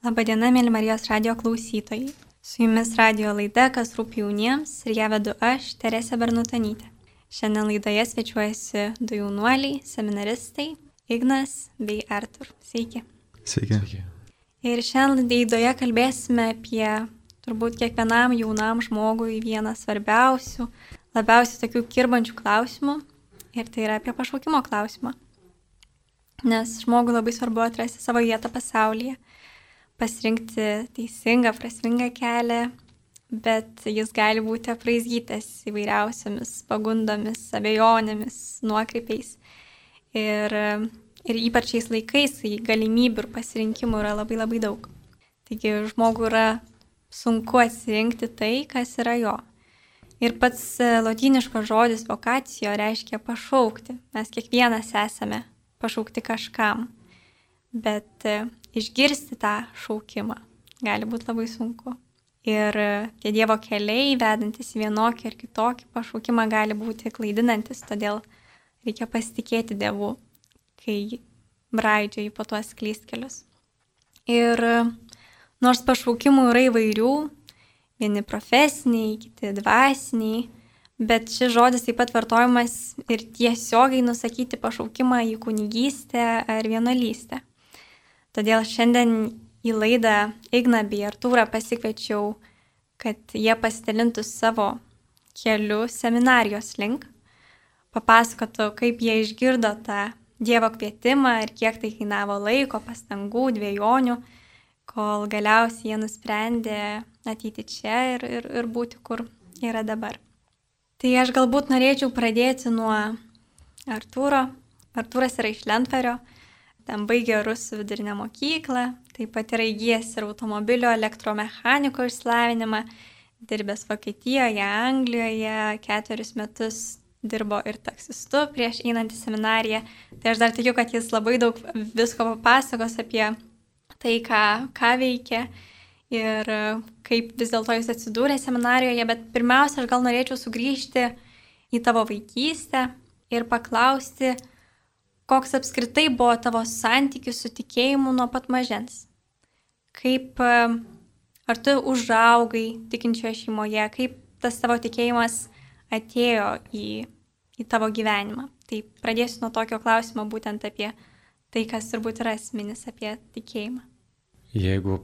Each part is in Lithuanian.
Labadiena, mėly Marijos radio klausytojai. Su jumis radio laida, kas rūpi jauniems ir ją vedu aš, Teresė Bernutanytė. Šiandien laidoje svečiuojasi du jaunuoliai, seminaristai Ignas bei Artur. Sveiki. Sveiki. Sveiki. Ir šiandien laidoje kalbėsime apie turbūt kiekvienam jaunam žmogui vieną svarbiausių, labiausiai tokių kirbančių klausimų. Ir tai yra apie pašaukimo klausimą. Nes žmogui labai svarbu atrasti savo vietą pasaulyje pasirinkti teisingą, prasmingą kelią, bet jis gali būti apraizgytas įvairiausiamis pagundomis, abejonėmis, nuokrypiais. Ir, ir ypač šiais laikais, kai galimybių ir pasirinkimų yra labai labai daug. Taigi žmogui yra sunku atsirinkti tai, kas yra jo. Ir pats lotyniškas žodis vokacijo reiškia pašaukti. Mes kiekvienas esame pašaukti kažkam. Bet išgirsti tą šaukimą gali būti labai sunku. Ir tie Dievo keliai, vedantis vienokį ar kitokį pašaukimą, gali būti klaidinantis, todėl reikia pasitikėti Dievu, kai braidžiai po tuos klystkelius. Ir nors pašaukimų yra įvairių, vieni profesiniai, kiti dvasiniai, bet šis žodis taip pat vartojamas ir tiesiogiai nusakyti pašaukimą į kunigystę ar vienolystę. Todėl šiandien į laidą Igną bei Artūrą pasikviečiau, kad jie pasidalintų savo keliu seminarijos link, papasakotų, kaip jie išgirdo tą Dievo kvietimą ir kiek tai kainavo laiko, pastangų, dviejonių, kol galiausiai jie nusprendė ateiti čia ir, ir, ir būti, kur yra dabar. Tai aš galbūt norėčiau pradėti nuo Artūro. Artūras yra iš Lentverio, ten baigė rusų vidurinę mokyklą, taip pat yra įgyjęs ir automobilio elektromechaniko išslavinimą, dirbęs Vokietijoje, Anglijoje, ketverius metus dirbo ir taksistu prieš einant į seminariją. Tai aš dar tikiu, kad jis labai daug visko papasakos apie tai, ką, ką veikia ir kaip vis dėlto jis atsidūrė seminarijoje, bet pirmiausia, aš gal norėčiau sugrįžti į tavo vaikystę ir paklausti, koks apskritai buvo tavo santykis su tikėjimu nuo pat mažens? Kaip, ar tu užaugai tikinčioje šeimoje, kaip tas tavo tikėjimas atėjo į, į tavo gyvenimą? Tai pradėsiu nuo tokio klausimo būtent apie tai, kas turbūt yra esminis apie tikėjimą. Jeigu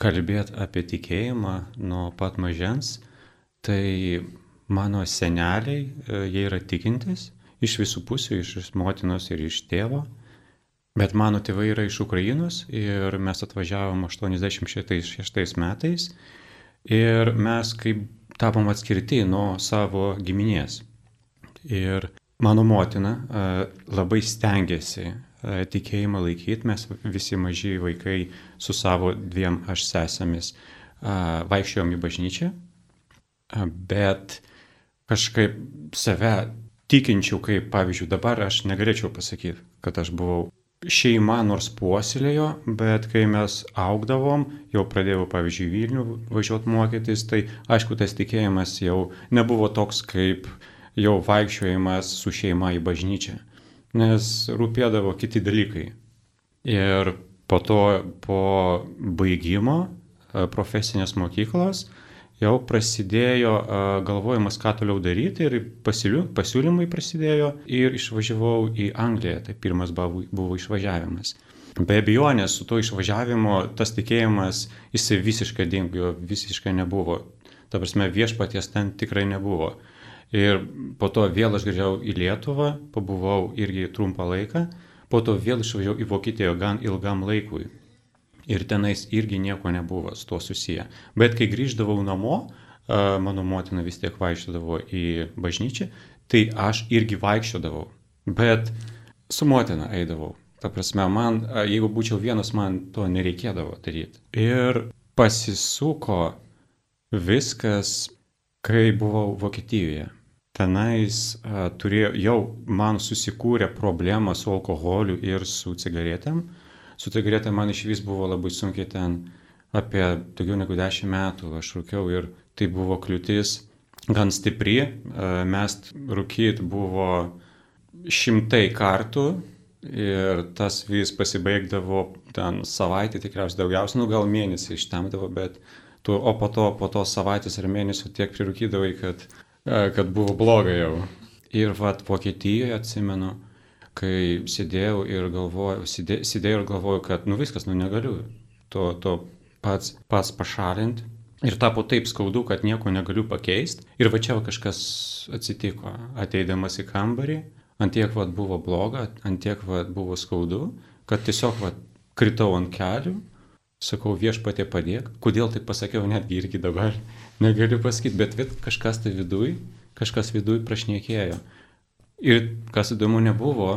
kalbėt apie tikėjimą nuo pat mažens, tai mano seneliai, e, jie yra tikintis iš visų pusių, iš motinos ir iš tėvo. Bet mano tėvai yra iš Ukrainos ir mes atvažiavom 86 metais ir mes kaip tapom atskirti nuo savo giminės. Ir mano motina labai stengiasi tikėjimą laikyti, mes visi maži vaikai su savo dviem aš sesėmis vaikščiojom į bažnyčią, bet kažkaip save tikinčių, kaip pavyzdžiui dabar aš negalėčiau pasakyti, kad aš buvau šeima nors puoselėjo, bet kai mes augdavom, jau pradėjau, pavyzdžiui, Vilnių važiuoti mokytis, tai aišku, tas tikėjimas jau nebuvo toks kaip jau vaikščiojimas su šeima į bažnyčią, nes rūpėdavo kiti dalykai. Ir po to, po baigimo profesinės mokyklos, jau prasidėjo galvojimas, ką toliau daryti ir pasiūlymai prasidėjo ir išvažiavau į Angliją, tai pirmas buvo, išvažiavimas. Be abejonės, su to išvažiavimo tas tikėjimas, jisai visiškai dingo, visiškai nebuvo. Ta prasme, viešpaties ten tikrai nebuvo. Ir po to vėl aš grįžau į Lietuvą, pabuvau irgi trumpą laiką, po to vėl išvažiavau į Vokietiją gan ilgam laikui ir tenais irgi nieko nebuvo su tuo susiję. Bet kai grįždavau namo, mano motina vis tiek vaikščiodavo į bažnyčią, tai aš irgi vaikščiodavau, bet su motina eidavau. Ta prasme, man, jeigu būčiau vienas, man to nereikėdavo daryti. Ir pasisuko viskas, kai buvau Vokietijoje. Tenais a, turėjo, jau man susikūrė problema su alkoholiu ir su cigaretėm. Uh, su cigaretė man iš vis buvo labai sunkiai ten apie daugiau negu 10 metų aš rūkiau ir tai buvo kliūtis gan stipri. Mes rūkyt buvo šimtai kartų Ir tas vis pasibaigdavo ten savaitę, tikriausiai daugiausiai, nu gal mėnesį ištemdavo, bet tu, o po to, po to savaitės ar mėnesio tiek prirūkydavai, kad, e, kad buvo blogai jau. Ir vat Vokietijoje atsimenu, kai sėdėjau ir galvojau, sėdė, sėdėjau ir galvojau, kad nu viskas, nu negaliu to, to pats, pats pašalinti. Ir tapo taip skaudu, kad nieko negaliu pakeisti. Ir va čia kažkas atsitiko, ateidamas į kambarį, antiek vad buvo bloga, antiek vad buvo skaudu, kad tiesiog vad kritau ant kelių, sakau viešpatė padėk. Kodėl tai pasakiau, netgi irgi dabar negaliu pasakyti, bet vid, kažkas tai viduj, kažkas viduj prašnekėjo. Ir kas įdomu nebuvo,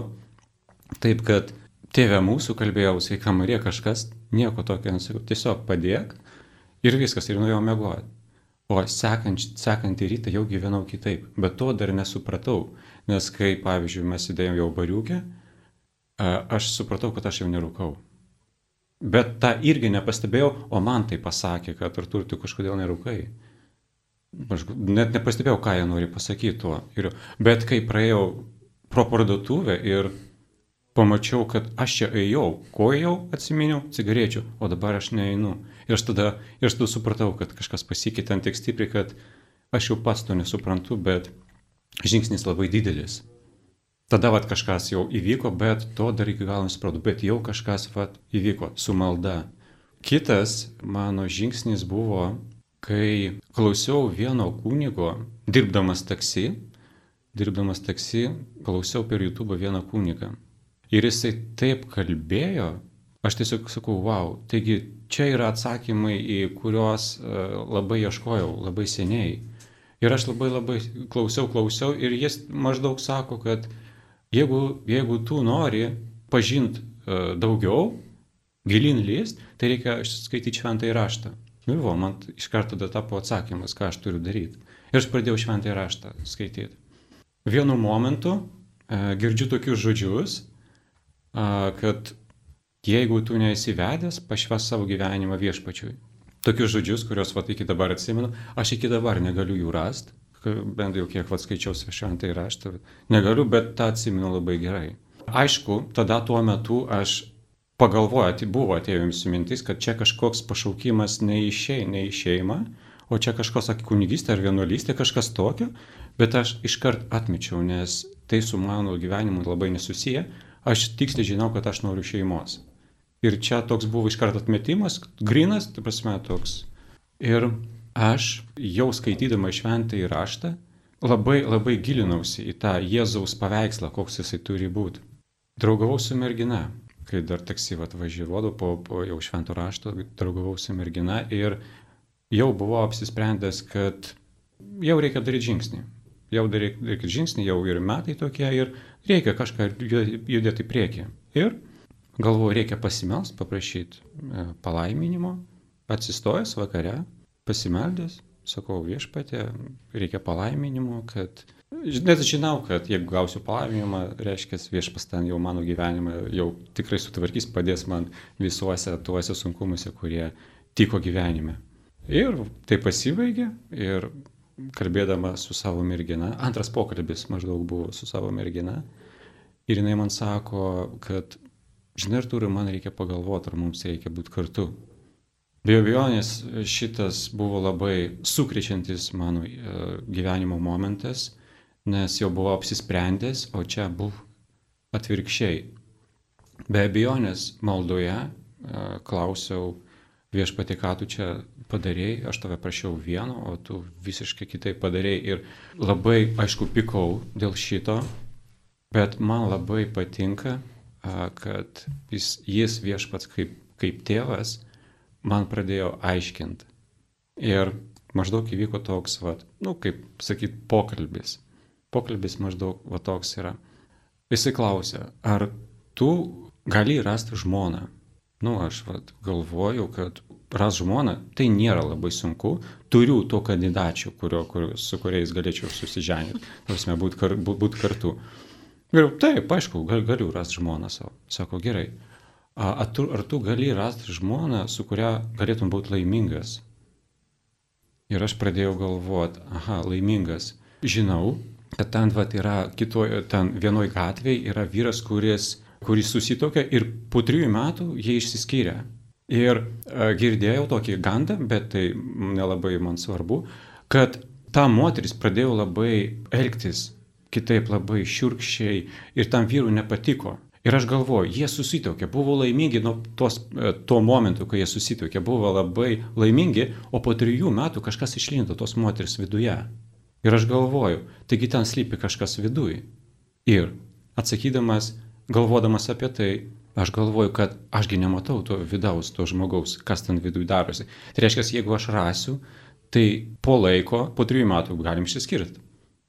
taip kad tėvė mūsų kalbėjau, sveika Marija, kažkas nieko tokio nesakau, tiesiog padėk ir viskas, ir nuėjau mėgoti. O sekant, sekantį rytą jau gyvenau kitaip, bet to dar nesupratau, nes kai, pavyzdžiui, mes sėdėjom jau bariukė, aš supratau, kad aš jau nerūkau. Bet tą irgi nepastebėjau, o man tai pasakė, kad ar tu kažkodėl nerūkai. Aš net nepastebėjau, ką jie nori pasakyti tuo. Ir, bet kai praėjau pro parduotuvę ir pamačiau, kad aš čia ėjau, ko ėjau, atsiminiau, cigarečių, o dabar aš neeinu. Ir aš tada, ir aš tada supratau, kad kažkas pasikeitė ant tiek stipriai, kad aš jau pats to nesuprantu, bet žingsnis labai didelis. Tada vat kažkas jau įvyko, bet to dar iki galo nesupratau, bet jau kažkas vat įvyko su malda. Kitas mano žingsnis buvo, kai klausiau vieno kunigo, dirbdamas taksi, dirbdamas taksi, klausiau per YouTube vieną kunigą. Ir jisai taip kalbėjo, aš tiesiog sakau, wow, taigi čia yra atsakymai, į kuriuos e, labai ieškojau, labai seniai. Ir aš labai labai klausiau, klausiau ir jis maždaug sako, kad jeigu, jeigu tu nori pažinti uh, daugiau, gilin lyst, tai reikia skaityti šventąjį raštą. Nu ir va, man iš karto tada tapo atsakymas, ką aš turiu daryti. Ir aš pradėjau šventąjį raštą skaityti. Vienu momentu uh, girdžiu tokius žodžius, uh, kad jeigu tu neįsivedęs, pašves savo gyvenimą viešpačiui. Tokius žodžius, kuriuos vat iki dabar atsimenu, aš iki dabar negaliu jų rasti, bent jau kiek vat skaičiau šventą įraštą, negaliu, bet tą atsimenu labai gerai. Aišku, tada tuo metu aš pagalvoju, tai buvo atėjo jums mintis, kad čia kažkoks pašaukimas neišėjai, neišėjama, o čia kažkoks, sakė, kunigystė ar vienuolystė, kažkas tokio, bet aš iškart atmečiau, nes tai su mano gyvenimu labai nesusiję, aš tiksliai žinau, kad aš noriu šeimos. Ir čia toks buvo iškart atmetimas, grinas, tai prasme toks. Ir aš jau skaitydama šventą įraštą labai labai gilinausi į tą Jėzaus paveikslą, koks jisai turi būti. Draugavau su mergina, kai dar taksi atvažiuodavau po, po jau švento rašto, draugavau su mergina ir jau buvau apsisprendęs, kad jau reikia daryti žingsnį. Jau daryti žingsnį, jau ir metai tokie ir reikia kažką judėti į priekį. Ir Galvoju, reikia pasimelst, paprašyti e, palaiminimo, atsistojęs vakare, pasimeldęs, sakau viešpatė, reikia palaiminimo, kad... Net žinau, kad jeigu gausiu palaiminimą, reiškia, viešpas ten jau mano gyvenimą jau tikrai sutvarkys, padės man visuose tuose sunkumuose, kurie tiko gyvenime. Ir tai pasibaigė ir kalbėdama su savo mergina, antras pokalbis maždaug buvo su savo mergina, ir jinai man sako, kad žinai, Artūrai, man reikia pagalvoti, ar mums reikia būti kartu. Be abejonės šitas buvo labai sukrečiantis mano e, gyvenimo momentas, nes jau buvau apsisprendęs, o čia buvo atvirkščiai. Be abejonės maldoje e, klausiau viešpatį, ką tu čia padarėjai, aš tave prašiau vieno, o tu visiškai kitaip padarėjai. Ir labai, aišku, pikau dėl šito, bet man labai patinka kad jis, jis viešpats kaip, kaip tėvas man pradėjo aiškinti. Ir maždaug įvyko toks, va, nu, kaip sakyt, pokalbis. Pokalbis maždaug va toks yra. Visi klausia, ar tu gali rasti žmoną? Nu, aš va, galvoju, kad ras žmoną tai nėra labai sunku. Turiu to kandidačių, kurio, kur, su kuriais galėčiau susiženyti, tarsi būti kar, būt kartu. Galiu, taip, aišku, gal, galiu rasti žmoną savo. Sako, gerai. Ar tu, ar tu gali rasti žmoną, su kuria galėtum būti laimingas? Ir aš pradėjau galvoti, aha, laimingas. Žinau, kad ten vat, yra kitoje, ten vienoj gatvėje yra vyras, kuris kuris susitokė ir po trijų metų jie išsiskyrė. Ir a, girdėjau tokį gandą, bet tai nelabai man svarbu, kad ta moteris pradėjo labai elgtis kitaip, labai šiurkščiai ir tam vyrui nepatiko. Ir aš galvoju, jie susitokė, buvo laimingi nuo tos, e, tuo momentu, kai jie susitokė, buvo labai laimingi, o po trijų metų kažkas išlindo tos moteris viduje. Ir aš galvoju, taigi ten slypi kažkas viduje. Ir atsakydamas, galvodamas apie tai, aš galvoju, kad ašgi nematau to vidaus, to žmogaus, kas ten viduje darosi. Tai reiškia, jeigu aš rasiu, tai po laiko, po trijų metų galim išsiskirti.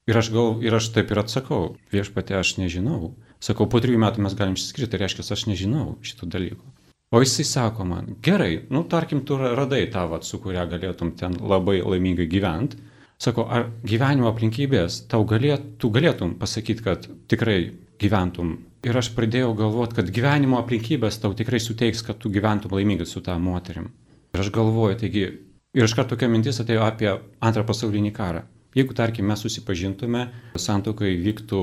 Ir aš, gal, ir aš taip ir atsakau, viešpatė, aš nežinau. Sakau, po trijų metų mes galim išsiskirti, tai reiškia, aš nežinau šitų dalykų. O jisai sako man, gerai, nu tarkim, tu radai tą, vat, su kuria galėtum ten labai laimingai gyventi, Sako, ar gyvenimo aplinkybės tau galėt, tu galėtum pasakyti, kad tikrai gyventum. Ir aš pradėjau galvoti, kad gyvenimo aplinkybės tau tikrai suteiks, kad tu gyventum laimingai su tą moterim. Ir aš galvoju, taigi, ir iš karto tokia mintis atėjo apie antrą pasaulinį karą. Jeigu, tarkim, mes susipažintume, santokai vyktų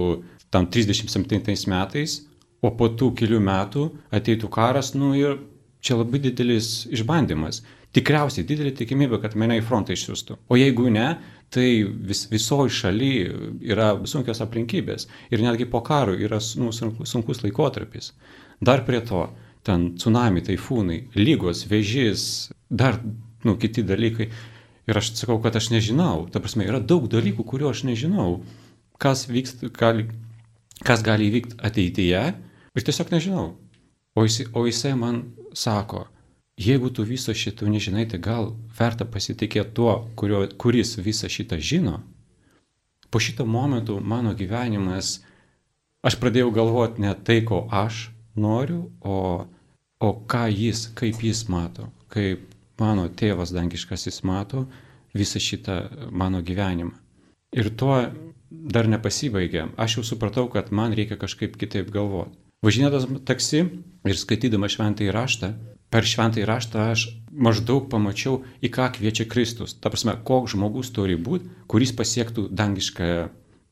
tam 37 metais, o po tų kelių metų ateitų karas, nu ir čia labai didelis išbandymas. Tikriausiai didelė tikimybė, kad mane į frontą išsiųstų. O jeigu ne, tai vis, visoji šaly yra sunkios aplinkybės ir netgi po karo yra nu, sunkus laikotarpis. Dar prie to, ten tsunami, taifūnai, lygos, vėžys, dar nu, kiti dalykai. Ir aš sakau, kad aš nežinau. Ta prasme, yra daug dalykų, kuriuo aš nežinau. Kas, vykst, gali, kas gali įvykti ateityje ir tiesiog nežinau. O jisai, o jisai man sako, Jeigu tu viso šito nežinai, tai gal verta pasitikėti tuo, kurio, kuris visą šitą žino. Po šito momentu mano gyvenimas, aš pradėjau galvoti ne tai, ko aš noriu, o, o ką jis, kaip jis mato, kaip mano tėvas dangiškasis mato visą šitą mano gyvenimą. Ir tuo dar nepasibaigė. Aš jau supratau, kad man reikia kažkaip kitaip galvoti. Važinėtas taksi ir skaitydama šventąjį raštą, per šventąjį raštą aš maždaug pamačiau, į ką kviečia Kristus. Ta prasme, koks žmogus turi būti, kuris pasiektų dangišką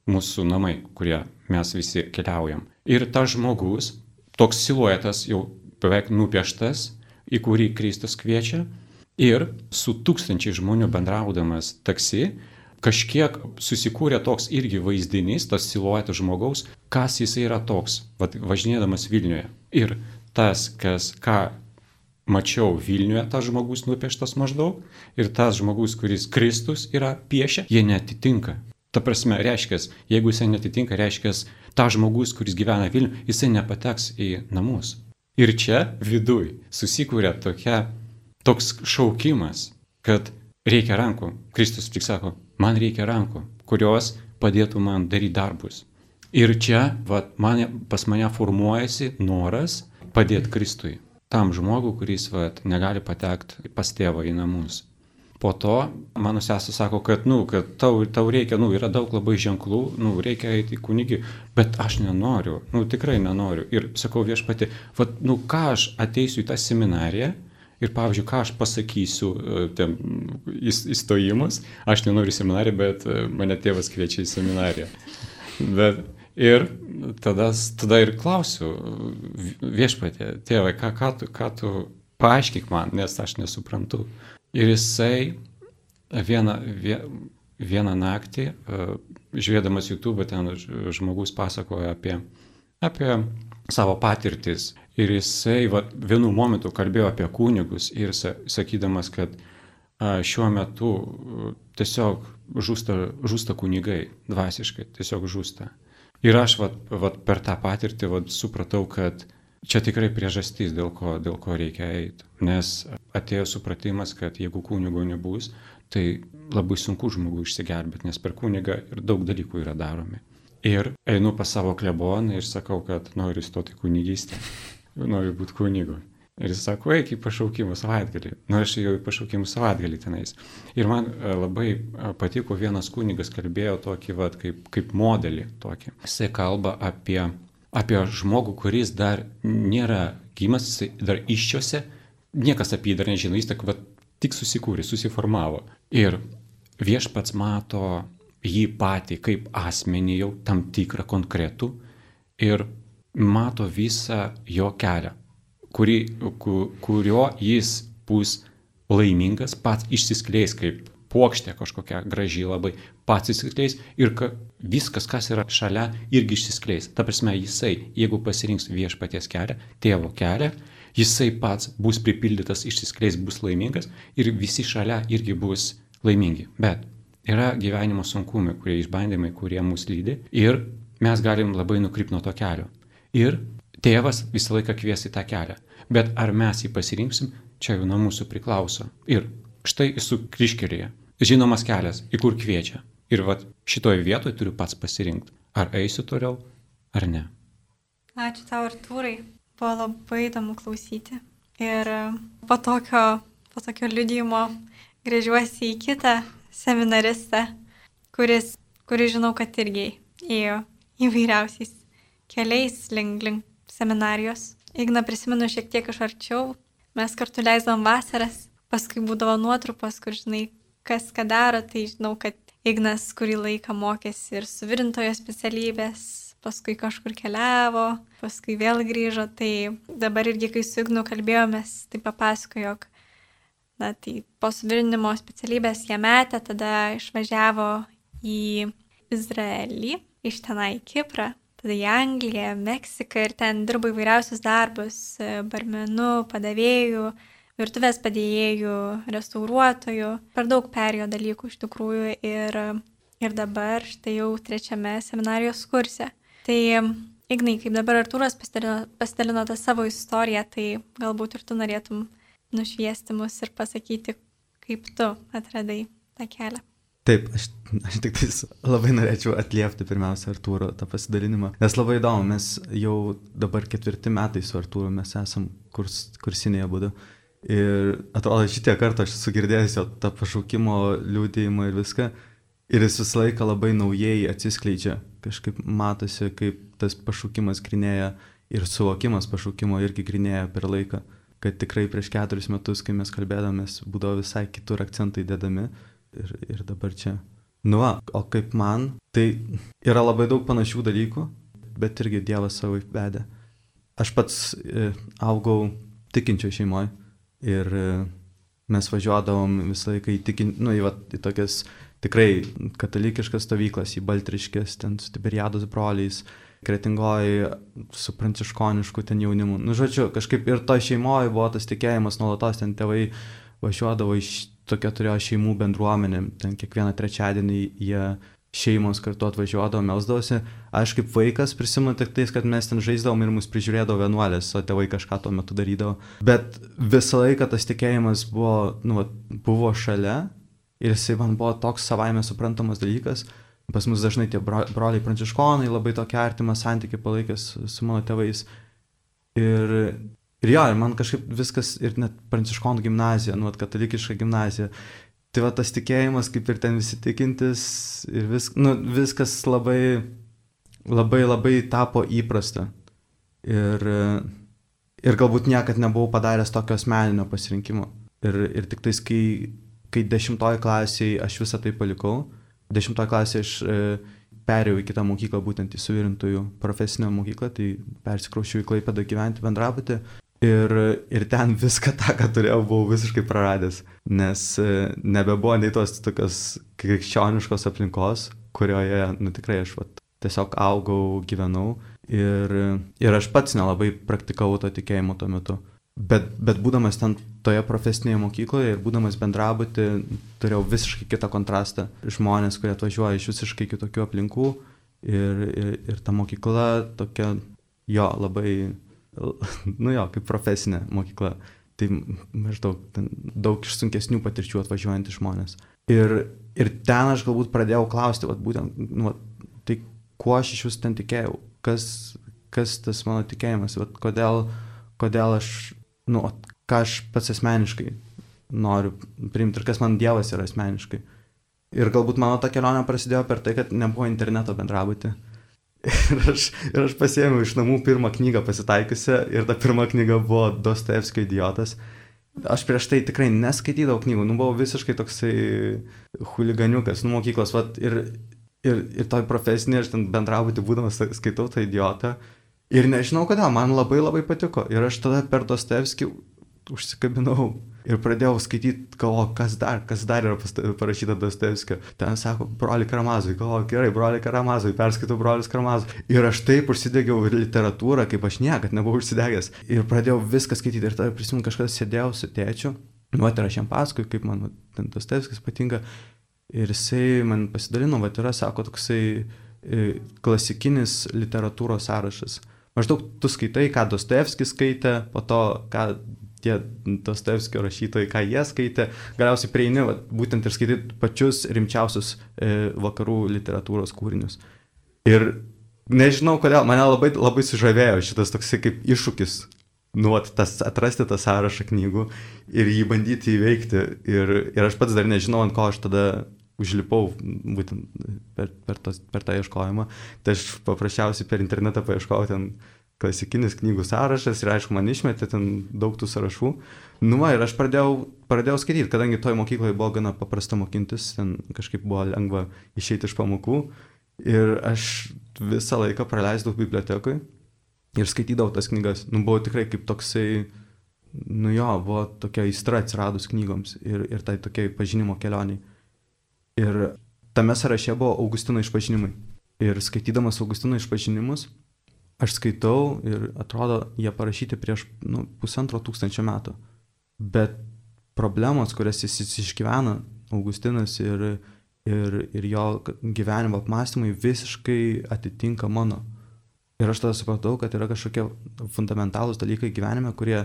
mūsų namai, kurie mes visi keliaujam. Ir tas žmogus, toks siluetas jau beveik nupieštas, į kurį Kristus kviečia, ir su tūkstančiai žmonių bendraudamas taksi, kažkiek susikūrė toks irgi vaizdinys, tas siluetas žmogaus, kas jis yra toks, va, važinėdamas Vilniuje. Ir tas, kas, ką mačiau Vilniuje tas žmogus nupieštas maždaug ir tas žmogus, kuris Kristus yra piešia, jie netitinka. Ta prasme, reiškia, jeigu jisai netitinka, reiškia, ta žmogus, kuris gyvena Vilniuje, jisai nepateks į namus. Ir čia viduj susikūrė tokia, toks šaukimas, kad reikia rankų. Kristus tik sako, man reikia rankų, kurios padėtų man daryti darbus. Ir čia va, mane, pas mane formuojasi noras padėti Kristui tam žmogui, kuris vat, negali patekti pas tėvą į namus. Po to mano sesė sako, kad, nu, kad tau, tau reikia, nu, yra daug labai ženklų, nu, reikia eiti į kunigį, bet aš nenoriu, nu, tikrai nenoriu. Ir sakau viešpati, vat, nu, ką aš ateisiu į tą seminariją ir, pavyzdžiui, ką aš pasakysiu e, tiem įstojimus, aš nenoriu seminariją, bet e, mane tėvas kviečia į seminariją. Bet Ir tada, tada ir klausiu, viešpatė, tėvai, ką, ką, tu, ką tu paaiškik man, nes aš nesuprantu. Ir jisai vieną, vieną naktį, e, žiūrėdamas YouTube, ten žmogus pasakoja apie, apie savo patirtis. Ir jisai va, vienu momentu kalbėjo apie kunigus ir sakydamas, kad šiuo metu tiesiog žūsta, žūsta kunigai, dvasiškai, tiesiog žūsta. Ir aš vat, vat, per tą patirtį vat, supratau, kad čia tikrai priežastys, dėl ko, dėl ko reikia eiti. Nes atėjo supratimas, kad jeigu kunigo nebus, tai labai sunku žmogų išsigelbėti, nes per kunigą ir daug dalykų yra daromi. Ir einu pas savo kleboną ir sakau, kad noriu stoti kunigystę, noriu būti kunigu. Ir jis sako, eik į pašaukimų savaitgalį. Nu, aš jau į pašaukimų savaitgalį tenais. Ir man e, labai e, patiko vienas kunigas kalbėjo tokį, vat, kaip, kaip modelį tokį. Jisai kalba apie, apie žmogų, kuris dar nėra gimas, jisai dar iščiose, niekas apie jį dar nežino, jis tik, vat, tik susikūrė, susiformavo. Ir viešpats mato jį patį kaip asmenį jau tam tikrą konkretų ir mato visą jo kelią, kuri, kurio jis bus laimingas, pats išsiskleis kaip puokštė kažkokia graži labai, pats išsiskleis ir ka, viskas, kas yra šalia, irgi išsiskleis. Ta prasme, jisai, jeigu pasirinks viešpaties kelią, tėvo kelią, jisai pats bus pripildytas, išsiskleis, bus laimingas ir visi šalia irgi bus laimingi. Bet yra gyvenimo sunkumai, kurie išbandymai, kurie mus lydi ir mes galim labai nukrypti nuo to kelio. Ir tėvas visą laiką kvies į tą kelią. Bet ar mes jį pasirinksim, čia jau nuo mūsų priklauso. Ir štai esu kryškelėje. Žinomas kelias, į kur kviečia. Ir vat šitoje vietoje turiu pats pasirinkti, ar eisiu toliau, ar ne. Ačiū tau, Artūrai. Buvo labai įdomu klausyti. Ir e, po tokio, po tokio liudymo grįžiuosi į kitą seminaristą, kuris, kuris žinau, kad irgi ėjo įvairiausiais keliais link, link seminarijos. Igna prisimenu šiek tiek iš arčiau, mes kartu leisdavom vasaras, paskui būdavo nuotrupos, kur žinai, kas ką daro, tai žinau, kad Ignas kurį laiką mokėsi ir suvirintojo specialybės, paskui kažkur keliavo, paskui vėl grįžo, tai dabar irgi, kai su Ignu kalbėjomės, tai papasakojo, jog, na, tai po suvirinimo specialybės ją metė, tada išvažiavo į Izraelį, iš tenai į Kiprą, tada į Angliją, Meksiką ir ten dirbo įvairiausius darbus - barmenų, padavėjų, virtuvės padėjėjų, restauruotojų. Per daug perėjo dalykų iš tikrųjų ir, ir dabar štai jau trečiame seminarijos kurse. Tai Ignai, kaip dabar Artūras pasidalino, pasidalino tą savo istoriją, tai galbūt ir tu norėtum nušviesti mus ir pasakyti, kaip tu atradai tą kelią. Taip, aš, aš tik labai norėčiau atliepti pirmiausia Artūro tą pasidalinimą, nes labai įdomu, mes jau dabar ketvirti metai su Artūru, mes esam kurs, kursinėje būdu. Ir atrodo, šitie kartą aš esu girdėjęs jo tą pašaukimo liūdėjimą ir viską. Ir jis visą laiką labai naujai atsiskleidžia. Kažkaip matosi, kaip tas pašaukimas grinėja ir suvokimas pašaukimo irgi grinėja per laiką. Kad tikrai prieš keturis metus, kai mes kalbėdamės, būdavo visai kitur akcentai dedami ir, ir dabar čia. Nu, va, o kaip man, tai yra labai daug panašių dalykų, bet irgi Dievas savo vedė. Aš pats e, augau tikinčio šeimoje ir e, mes važiuodavom visą laiką į, tikin, nu, į, va, į tokias tikrai katalikiškas stovyklas, į Baltriškės, ten su Tiberiados broliais, kretingoji su pranciškonišku ten jaunimu. Nu, žodžiu, kažkaip ir to šeimoje buvo tas tikėjimas, nuolatos ten tėvai važiuodavo iš tokia turėjo šeimų bendruomenė, ten kiekvieną trečiadienį jie šeimos kartu atvažiuodavo, melsdavosi. Aš kaip vaikas prisimenu tik tais, kad mes ten žaisdavom ir mus prižiūrėdavo vienuolės, o tėvai kažką tuo metu darydavo. Bet visą laiką tas tikėjimas buvo, nu, buvo šalia ir jisai man buvo toks savaime suprantamas dalykas. Pas mus dažnai tie broliai pranciškonai labai tokia artima santykiai palaikęs su mano tėvais. Ir Ir jo, ir man kažkaip viskas, ir net pranciškonų gimnazija, nu, katalikiška gimnazija. Tai va tas tikėjimas, kaip ir ten visi tikintis, ir vis, nu, viskas labai, labai, labai tapo įprasta. Ir, ir galbūt niekad nebuvau padaręs tokio asmeninio pasirinkimo. Ir, ir tik tais, kai, kai dešimtoji klasėje aš visą tai palikau, dešimtoji klasėje aš e, perėjau į kitą mokyklą, būtent į suvirintojų profesinę mokyklą, tai persikraušiau į Klaipedą gyventi bendrabutį Ir, ir ten viską tą, ką turėjau, buvau visiškai praradęs, nes e, nebebuvo nei tos tokios krikščioniškos aplinkos, kurioje, nu tikrai aš vat, tiesiog augau, gyvenau ir, ir aš pats nelabai praktikavau to tikėjimo tuo metu. Bet, bet būdamas ten toje profesinėje mokykloje ir būdamas bendrabutį, turėjau visiškai kitą kontrastą. Žmonės, kurie atvažiuoja iš visiškai kitokių aplinkų ir, ir, ir ta mokykla tokia, jo, labai nu jo, kaip profesinė mokykla. Tai maždaug daug iš sunkesnių patirčių atvažiuojantys žmonės. Ir, ir ten aš galbūt pradėjau klausti, vat, būtent, nu, tai kuo aš iš vis ten tikėjau, kas, kas tas mano tikėjimas, vat, kodėl, kodėl aš, nu, ką aš pats asmeniškai noriu priimti ir kas man Dievas yra asmeniškai. Ir galbūt mano ta kelionė prasidėjo per tai, kad nebuvo interneto bendrabutį. Ir aš, ir aš pasiėmiau iš namų pirmą knygą pasitaikiusią ir ta pirma knyga buvo Dostojevskio idiotas. Aš prieš tai tikrai neskaitydavau knygų, nu buvau visiškai toksai huliganiukas, nu mokyklos, vat, ir, ir, ir toj profesinė, aš ten bendrabūti būdamas skaitau tą idiotą. Ir nežinau kodėl, man labai labai patiko. Ir aš tada per Dostevskį užsikabinau ir pradėjau skaityti, galvo, kas dar, kas dar yra parašyta Dostevskio. Ten sako, broli Karamazui, galvo, gerai, broli Karamazui, perskaitau brolis Karamazui. Ir aš taip užsidegiau literatūrą, kaip aš niekad nebuvau užsidegęs. Ir pradėjau viską skaityti. Ir tada prisimenu, kažkada sėdėjau su tėčiu. Ir aš jam pasakoju, kaip man ten Dostevskis patinka. Ir jisai man pasidalino, va, yra, sako, toksai e, klasikinis literatūros sąrašas. Maždaug tu skaitai, ką Dostevskis skaitė, po to, ką tie Dostevskio rašytojai, ką jie skaitė, galiausiai prieini va, būtent ir skaityti pačius rimčiausius e, vakarų literatūros kūrinius. Ir nežinau kodėl, mane labai, labai sužavėjo šitas toksai kaip iššūkis, nu, tas, atrasti tą sąrašą knygų ir jį bandyti įveikti. Ir, ir aš pats dar nežinau, ant ko aš tada užlipau būtent per, per, tos, per tą ieškojimą. Tai aš paprasčiausiai per internetą paieškojau ten klasikinis knygų sąrašas ir aišku, man išmetė ten daug tų sąrašų. Nu, va, ir aš pradėjau, pradėjau skaityti, kadangi toj mokykloje buvo gana paprasta mokintis, ten kažkaip buvo lengva išeiti iš pamokų. Ir aš visą laiką praleisdavau bibliotekui ir skaitydavau tas knygas. Nu, buvo tikrai kaip toksai, nu jo, buvo tokia aistra atsiradus knygoms ir, ir tai tokiai pažinimo kelioniai. Ir tame sąraše buvo Augustino išpažinimai. Ir skaitydamas Augustino išpažinimus, aš skaitau ir atrodo, jie parašyti prieš nu, pusantro tūkstančio metų. Bet problemos, kurias jis išgyvena, Augustinas ir, ir, ir jo gyvenimo apmąstymai visiškai atitinka mano. Ir aš tada supratau, kad yra kažkokie fundamentalūs dalykai gyvenime, kurie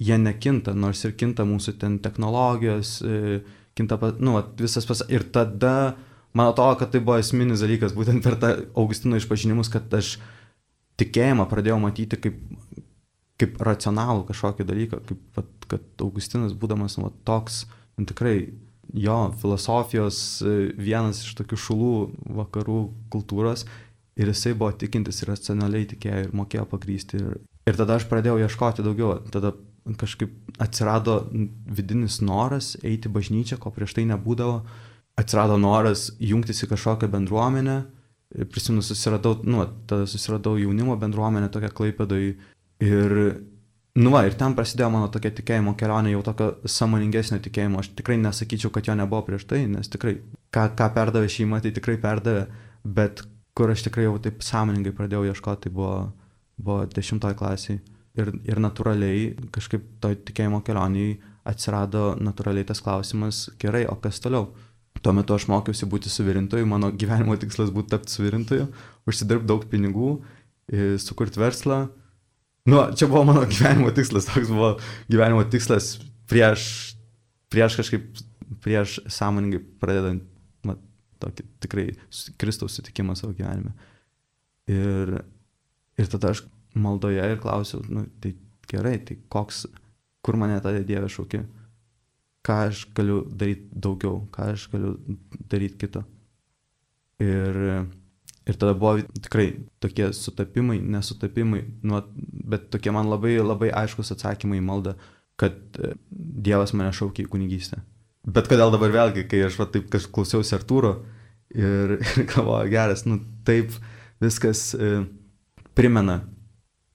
jie nekinta, nors ir kinta mūsų ten technologijos, e, kinta, nu, visas pas... Ir tada, man atrodo, kad tai buvo esminis dalykas, būtent per tą Augustino išpažinimus, kad aš tikėjimą pradėjau matyti kaip, kaip racionalų kažkokį dalyką, kaip, vat, kad Augustinas, būdamas vat, toks, nu, tikrai jo filosofijos e, vienas iš tokių šulų vakarų kultūros ir jisai buvo tikintis ir racionaliai tikėjo ir mokėjo pagrysti. Ir, ir tada aš pradėjau ieškoti daugiau, tada kažkaip atsirado vidinis noras eiti bažnyčią, ko prieš tai nebūdavo, atsirado noras jungtis į kažkokią bendruomenę prisimenu, susiradau, nu, tada susiradau jaunimo bendruomenę tokią klaipėdoj ir, nu, va, ir ten prasidėjo mano tokia tikėjimo kelionė, jau tokio samoningesnio tikėjimo. Aš tikrai nesakyčiau, kad jo nebuvo prieš tai, nes tikrai, ką, ką perdavė šeima, tai tikrai perdavė, bet kur aš tikrai jau taip sąmoningai pradėjau ieškoti, tai buvo, buvo dešimtoji klasiai. Ir, ir natūraliai kažkaip toj tikėjimo kelioniai atsirado natūraliai tas klausimas, gerai, o kas toliau? Tuo metu aš mokiausi būti suvirintoju, mano gyvenimo tikslas būtų tapti suvirintoju, užsidirbti daug pinigų, sukurti verslą. Nu, čia buvo mano gyvenimo tikslas, toks buvo gyvenimo tikslas prieš, prieš kažkaip, prieš sąmoningai pradedant mat, tokį tikrai Kristaus sutikimą savo gyvenime. Ir, ir tada aš maldoje ir klausiau, nu, tai gerai, tai koks, kur mane tada Dieve šaukia ką aš galiu daryti daugiau, ką aš galiu daryti kito. Ir, ir tada buvo tikrai tokie sutapimai, nesutapimai, nu, bet tokie man labai, labai aiškus atsakymai į maldą, kad e, Dievas mane šaukia į kunigystę. Bet kodėl dabar vėlgi, kai aš va, taip klausiausi Artūro ir, ir galvoju, geras, nu taip viskas e, primena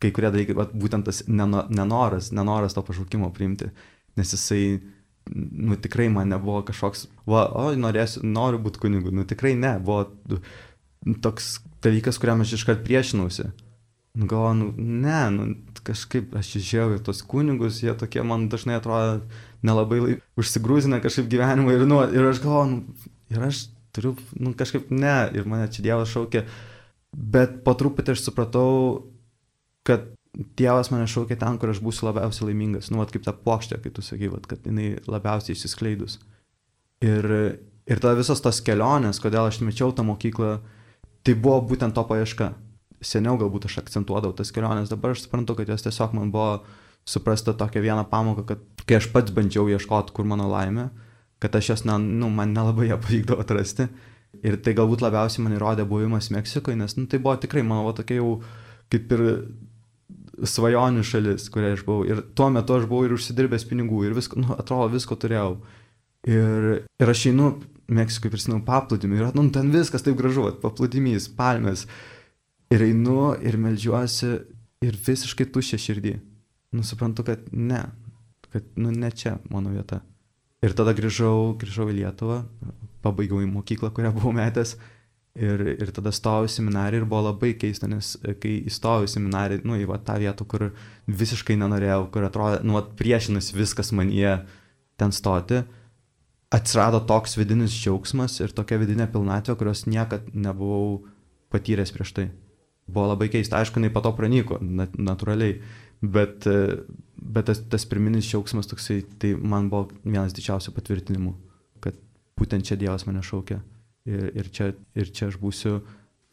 kai kurie dalykai, va, būtent tas nenoras, nenoras to pašaukimo priimti, nes jisai nu tikrai man nebuvo kažkoks, va, o, norėsiu, noriu būti kunigu, nu tikrai ne, buvo toks dalykas, kuriam aš iškart priešinausi. Nu, galvoju, nu, ne, nu, kažkaip aš išėjau į tos kunigus, jie tokie man dažnai atrodo nelabai užsigrūzina kažkaip gyvenimą ir, nu, ir aš galvoju, nu, ir aš turiu, nu, kažkaip ne, ir mane čia Dievas šaukė, bet po truputį aš supratau, kad Dievas mane šaukia ten, kur aš būsiu labiausiai laimingas. Nu, vat, kaip ta plokštė, kai tu sakai, vat, kad jinai labiausiai išsiskleidus. Ir, ir tada visos tos kelionės, kodėl aš mečiau tą mokyklą, tai buvo būtent to paieška. Seniau galbūt aš akcentuodavau tas keliones, dabar aš suprantu, kad jos tiesiog man buvo suprasta tokia viena pamoka, kad kai aš pats bandžiau ieškoti, kur mano laimė, kad aš jos, ne, nu, man nelabai ją pavykdavo atrasti. Ir tai galbūt labiausiai man įrodė buvimas Meksikoje, nes nu, tai buvo tikrai mano va, tokia jau kaip ir svajonių šalis, kurioje aš buvau. Ir tuo metu aš buvau ir užsidirbęs pinigų, ir visko, nu, atrodo, visko turėjau. Ir, ir aš einu Meksikoje, prisimenu paplūdimį, ir, nu, ten viskas taip gražu, paplūdimys, palmės. Ir einu ir melžiuosi, ir visiškai tuščia širdį. Nusiprantu, kad ne, kad nu ne čia mano vieta. Ir tada grįžau, grįžau į Lietuvą, pabaigiau į mokyklą, kurią buvau metęs. Ir, ir tada stojau į seminariją ir buvo labai keista, nes kai įstojau į seminariją, nu, į va, tą vietą, kur visiškai nenorėjau, kur atrodė, nu, priešinasi viskas man jie ten stoti, atsirado toks vidinis džiaugsmas ir tokia vidinė pilnatvė, kurios niekad nebuvau patyręs prieš tai. Buvo labai keista, aišku, jinai po to pranyko, nat natūraliai, bet, bet tas, tas pirminis džiaugsmas toksai, tai man buvo vienas didžiausių patvirtinimų, kad būtent čia Dievas mane šaukia ir, ir, čia, ir čia aš būsiu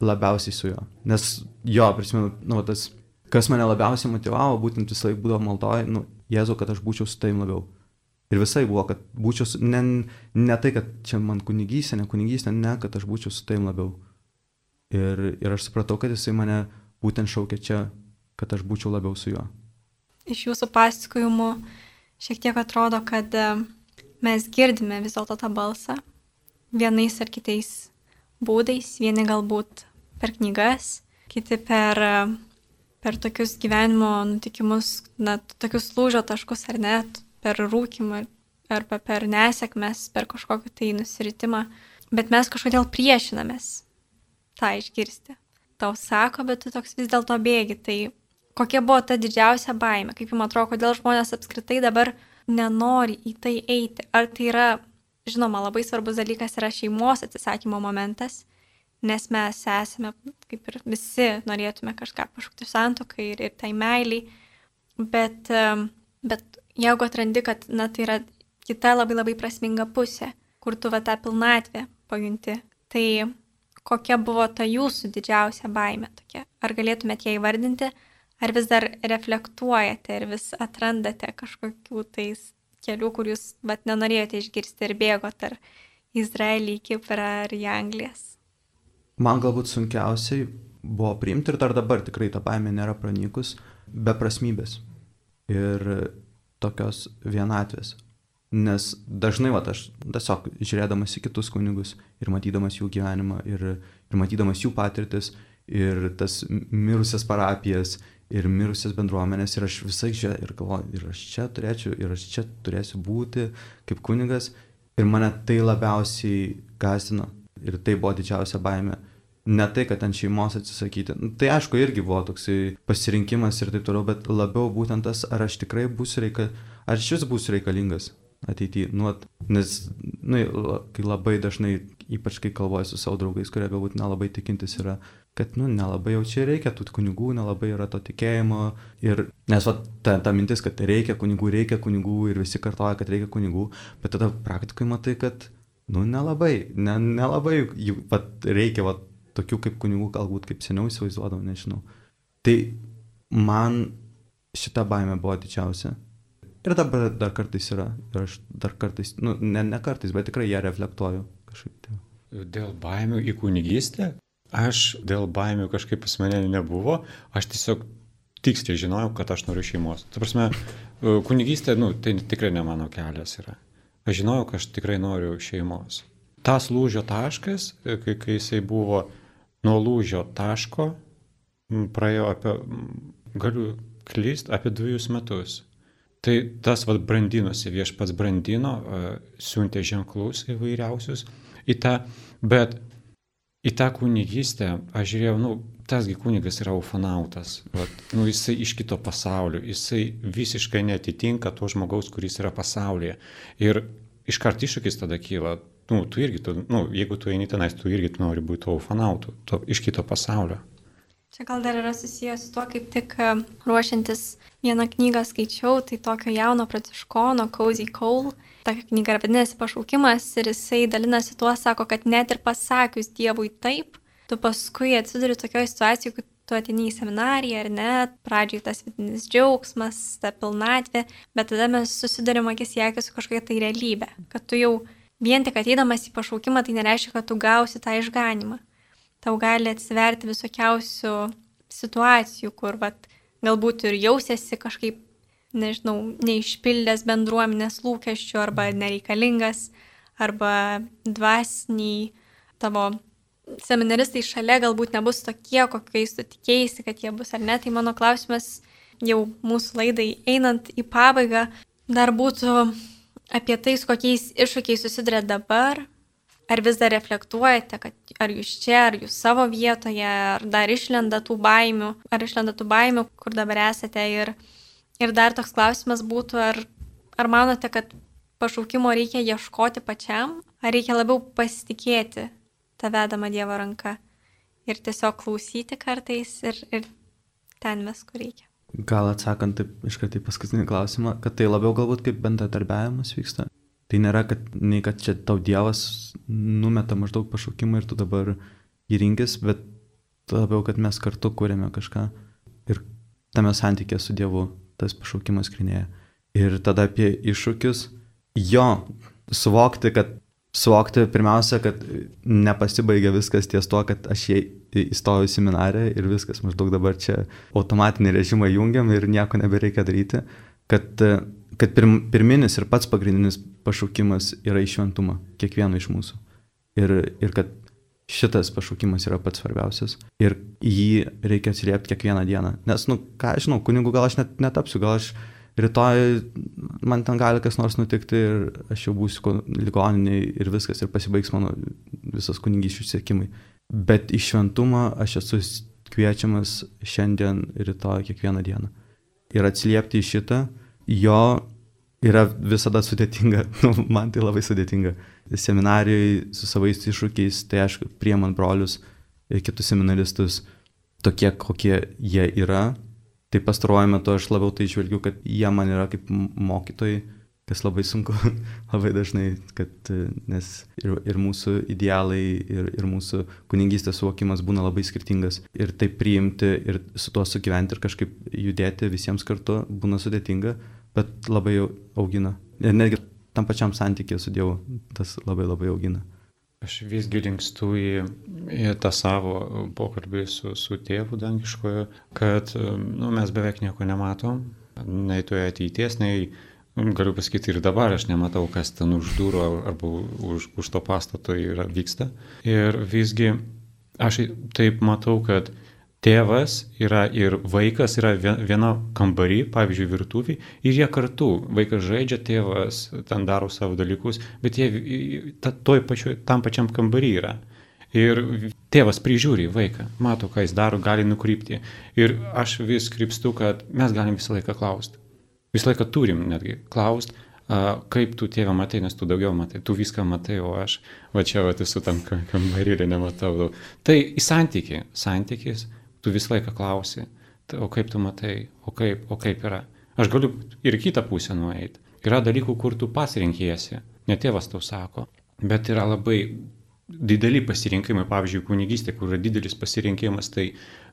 labiausiai su juo. Nes jo, prisimenu, nu, tas, kas mane labiausiai motivavo, būtent visą laiką būdavo maldoje, nu, Jėzu, kad aš būčiau su tavim labiau. Ir visai buvo, kad būčiau, su, ne, ne tai, kad čia man kunigystė, ne kunigystė, ne, kad aš būčiau su tavim labiau. Ir, ir aš supratau, kad jisai mane būtent šaukia čia, kad aš būčiau labiau su juo. Iš jūsų pasakojimų šiek tiek atrodo, kad e, mes girdime vis dėlto tą balsą, vienais ar kitais būdais, vieni galbūt per knygas, kiti per, per tokius gyvenimo nutikimus, na, tokius lūžio taškus ar net per rūkimą arba per nesėkmes, per kažkokį tai nusiritimą, bet mes kažkodėl priešinamės tą išgirsti. Tau sako, bet tu toks vis dėlto bėgi. Tai kokia buvo ta didžiausia baime? Kaip jums atrodo, kodėl žmonės apskritai dabar nenori į tai eiti? Ar tai yra žinoma, labai svarbus dalykas yra šeimos atsisakymo momentas, nes mes esame, kaip ir visi, norėtume kažką pašaukti santokai ir, ir tai meiliai, bet, bet jeigu atrandi, kad, na, tai yra kita labai labai prasminga pusė, kur tu va tą pilnatvę pajunti, tai kokia buvo ta jūsų didžiausia baime tokia? Ar galėtumėte ją įvardinti, ar vis dar reflektuojate ir vis atrandate kažkokių tais kelių, kur jūs vat nenorėjote išgirsti ir bėgot ar Izraelį, Kiprą ar į Anglijas? Man galbūt sunkiausiai buvo priimti ir dar dabar tikrai ta baimė nėra pranykus, beprasmybės ir tokios vienatvės. Nes dažnai, va, aš tiesiog žiūrėdamas į kitus kunigus ir matydamas jų gyvenimą ir, ir matydamas jų patirtis ir tas mirusias parapijas ir mirusias bendruomenės ir aš visai čia ir galvoju, ir aš čia turėčiau, ir aš čia turėsiu būti kaip kunigas ir mane tai labiausiai gazdino ir tai buvo didžiausia baime. Ne tai, kad ant šeimos atsisakyti. Nu, tai aišku, irgi buvo toksai pasirinkimas ir taip toliau, bet labiau būtent tas, ar aš tikrai būsiu reikalingas, ar šis būsiu reikalingas ateityje. Nu, nes, nu, kai labai dažnai, ypač kai kalbuoju su savo draugais, kurie galbūt nelabai tikintis yra, kad, nu, nelabai jau čia reikia tų kunigų, nelabai yra to tikėjimo. Ir, nes, va, ta, ta mintis, kad reikia kunigų, reikia kunigų ir visi kartoja, kad reikia kunigų, bet tada praktikoje matai, kad, nu, nelabai, ne, nelabai jų, va, reikia, va, tokių kaip kunigų, galbūt kaip seniau įsivaizduodavau, nežinau. Tai man šita baime buvo didžiausia. Ir dabar dar kartais yra. Ir aš dar kartais, nu, ne, ne kartais, bet tikrai ją reflektuoju kažkaip. Tai. Dėl baimių į kunigystę Aš dėl baimių kažkaip pas mane nebuvo, aš tiesiog tiksliai žinojau, kad aš noriu šeimos. Ta prasme, e, kunigystė, nu, tai tikrai ne mano kelias yra. Aš žinojau, kad aš tikrai noriu šeimos. Tas lūžio taškas, e, kai, kai jisai buvo nuo lūžio taško, praėjo apie, galiu klyst, apie dviejus metus. Tai tas vad brandinosi, viešpats brandino, e, siuntė ženklus įvairiausius į tą, bet į tą kunigystę aš žiūrėjau, nu, tasgi kunigas yra ufonautas, vat, nu, jisai iš kito pasaulio, jisai visiškai netitinka to žmogaus, kuris yra pasaulyje. Ir iškart iššūkis tada kyla, nu, tu irgi, tu, nu, jeigu tu eini tenais, tu irgi tu nori būti ufonautu, iš kito pasaulio. Čia gal dar yra susijęs su tuo, kaip tik e, ruošiantis vieną knygą skaičiau, tai tokio jauno pranciškono Cozy Cole ta knyga vadinasi pašaukimas ir jisai dalinasi tuo, sako, kad net ir pasakius Dievui taip, tu paskui atsiduri tokioje situacijoje, kad tu atini į seminariją ar ne, pradžiai tas vidinis džiaugsmas, ta pilnatvė, bet tada mes susidarim akis į akį su kažkokia tai realybė, kad tu jau vien tik ateidamas į pašaukimą tai nereiškia, kad tu gausi tą išganimą. Tau gali atsiverti visokiausių situacijų, kur vat, galbūt ir jausiasi kažkaip nežinau, neišpildęs bendruomenės lūkesčių arba nereikalingas, arba dvasiniai tavo seminaristai šalia galbūt nebus tokie, kokiais tu tikėjai, kad jie bus ar ne. Tai mano klausimas jau mūsų laidai einant į pabaigą dar būtų apie tai, kokiais iššūkiais susidurėt dabar. Ar vis dar reflektuojate, kad ar jūs čia, ar jūs savo vietoje, ar dar išlenda tų baimių, ar išlenda tų baimių, kur dabar esate. Ir, ir dar toks klausimas būtų, ar, ar manote, kad pašaukimo reikia ieškoti pačiam, ar reikia labiau pasitikėti tą vedamą Dievo ranką ir tiesiog klausyti kartais ir, ir ten vis, kur reikia. Gal atsakant taip iškart į paskutinį klausimą, kad tai labiau galbūt kaip bendradarbiavimas vyksta. Tai nėra, kad, nei kad čia tau Dievas numeta maždaug pašaukimą ir tu dabar jį rinkis, bet labiau, kad mes kartu kūrėme kažką ir tame santykė su Dievu tas pašaukimas krinėja. Ir tada apie iššūkius, jo, suvokti, kad suvokti pirmiausia, kad nepasibaigia viskas ties to, kad aš įstojau į seminarę ir viskas, maždaug dabar čia automatinį režimą jungiam ir nieko nebereikia daryti, kad, kad pirm, pirminis ir pats pagrindinis pašaukimas yra išventumą kiekvieno iš mūsų. Ir, ir kad šitas pašaukimas yra pats svarbiausias ir jį reikia atsiliepti kiekvieną dieną. Nes, nu, ką aš žinau, kunigu gal aš net netapsiu, gal aš rytoj man ten gali kas nors nutikti ir aš jau būsiu ligoniniai ir viskas, ir pasibaigs mano visas kunigyšių siekimai. Bet į šventumą aš esu kviečiamas šiandien, rytoj, kiekvieną dieną. Ir atsiliepti į šitą, jo yra visada sudėtinga, nu, man tai labai sudėtinga. Seminarijoje su savais iššūkiais, tai aišku, priemant brolius ir kitus seminaristus tokie, kokie jie yra, Tai pastaruoju metu aš labiau tai žvelgiu, kad jie man yra kaip mokytojai, kas labai sunku, labai dažnai, kad, nes ir, ir mūsų idealai, ir, ir mūsų kunigystės suvokimas būna labai skirtingas. Ir tai priimti ir su tuo sugyventi ir kažkaip judėti visiems kartu būna sudėtinga, bet labai augina. Ir netgi tam pačiam santykė su Dievu tas labai labai augina. Aš visgi linkstu į, į tą savo pokalbį su, su tėvu dangiškoju, kad nu, mes beveik nieko nematom, nei toje ateities, nei, galiu pasakyti, ir dabar aš nematau, kas ten už durų arba už, už to pastato yra, vyksta. Ir visgi aš taip matau, kad tėvas yra ir vaikas yra viena kambarį, pavyzdžiui, virtuvį, ir jie kartu, vaikas žaidžia, tėvas ten daro savo dalykus, bet jie ta, pačioj, tam pačiam kambarį yra. Ir tėvas prižiūri vaiką, mato, ką jis daro, gali nukrypti. Ir aš vis krypstu, kad mes galim visą laiką klausti. Visą laiką turim netgi klausti, kaip tu tėvą matai, nes tu daugiau matai, tu viską matai, o aš va čia va esu tam kambarį ir nematau. Tai į santykį, santykis tu visą laiką klausi, o kaip tu matai, o kaip, o kaip yra. Aš galiu ir kitą pusę nueiti. Yra dalykų, kur tu pats renkiesi, ne tėvas tau sako, bet yra labai dideli pasirinkimai, pavyzdžiui, kunigystė, kur yra didelis pasirinkimas, tai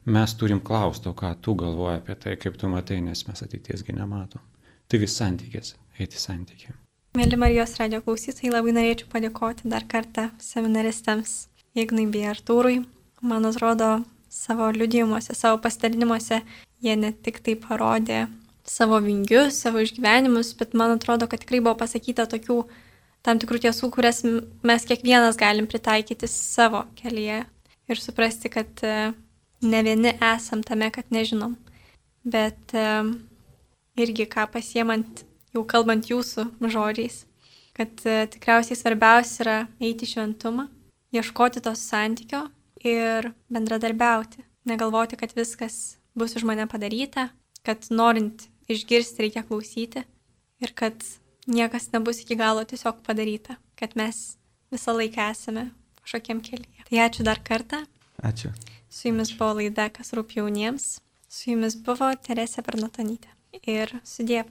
mes turim klausti, o ką tu galvoji apie tai, kaip tu matai, nes mes ateities nematom. Tai vis santykis, eiti santykiai. Mėly Marijos radio klausytojai, labai norėčiau padėkoti dar kartą seminaristams Ignai bei Artūrui. Man atrodo, savo liudijimuose, savo pasidalinimuose jie ne tik tai parodė savo vingius, savo išgyvenimus, bet man atrodo, kad tikrai buvo pasakyta tokių tam tikrų tiesų, kurias mes kiekvienas galim pritaikyti savo kelyje ir suprasti, kad e, ne vieni esam tame, kad nežinom. Bet e, irgi ką pasiemant, jau kalbant jūsų žodžiais, kad e, tikriausiai svarbiausia yra eiti šventumą, ieškoti tos santykio ir bendradarbiauti. Negalvoti, kad viskas bus už mane padaryta, kad norint išgirsti reikia klausyti ir kad niekas nebus iki galo tiesiog padaryta, kad mes visą laiką esame kažkokiam kelyje. Tai ačiū dar kartą. Ačiū. Su jumis buvo laida, kas rūpi jauniems. Su jumis buvo Teresė Bernatonytė. Ir sudėp.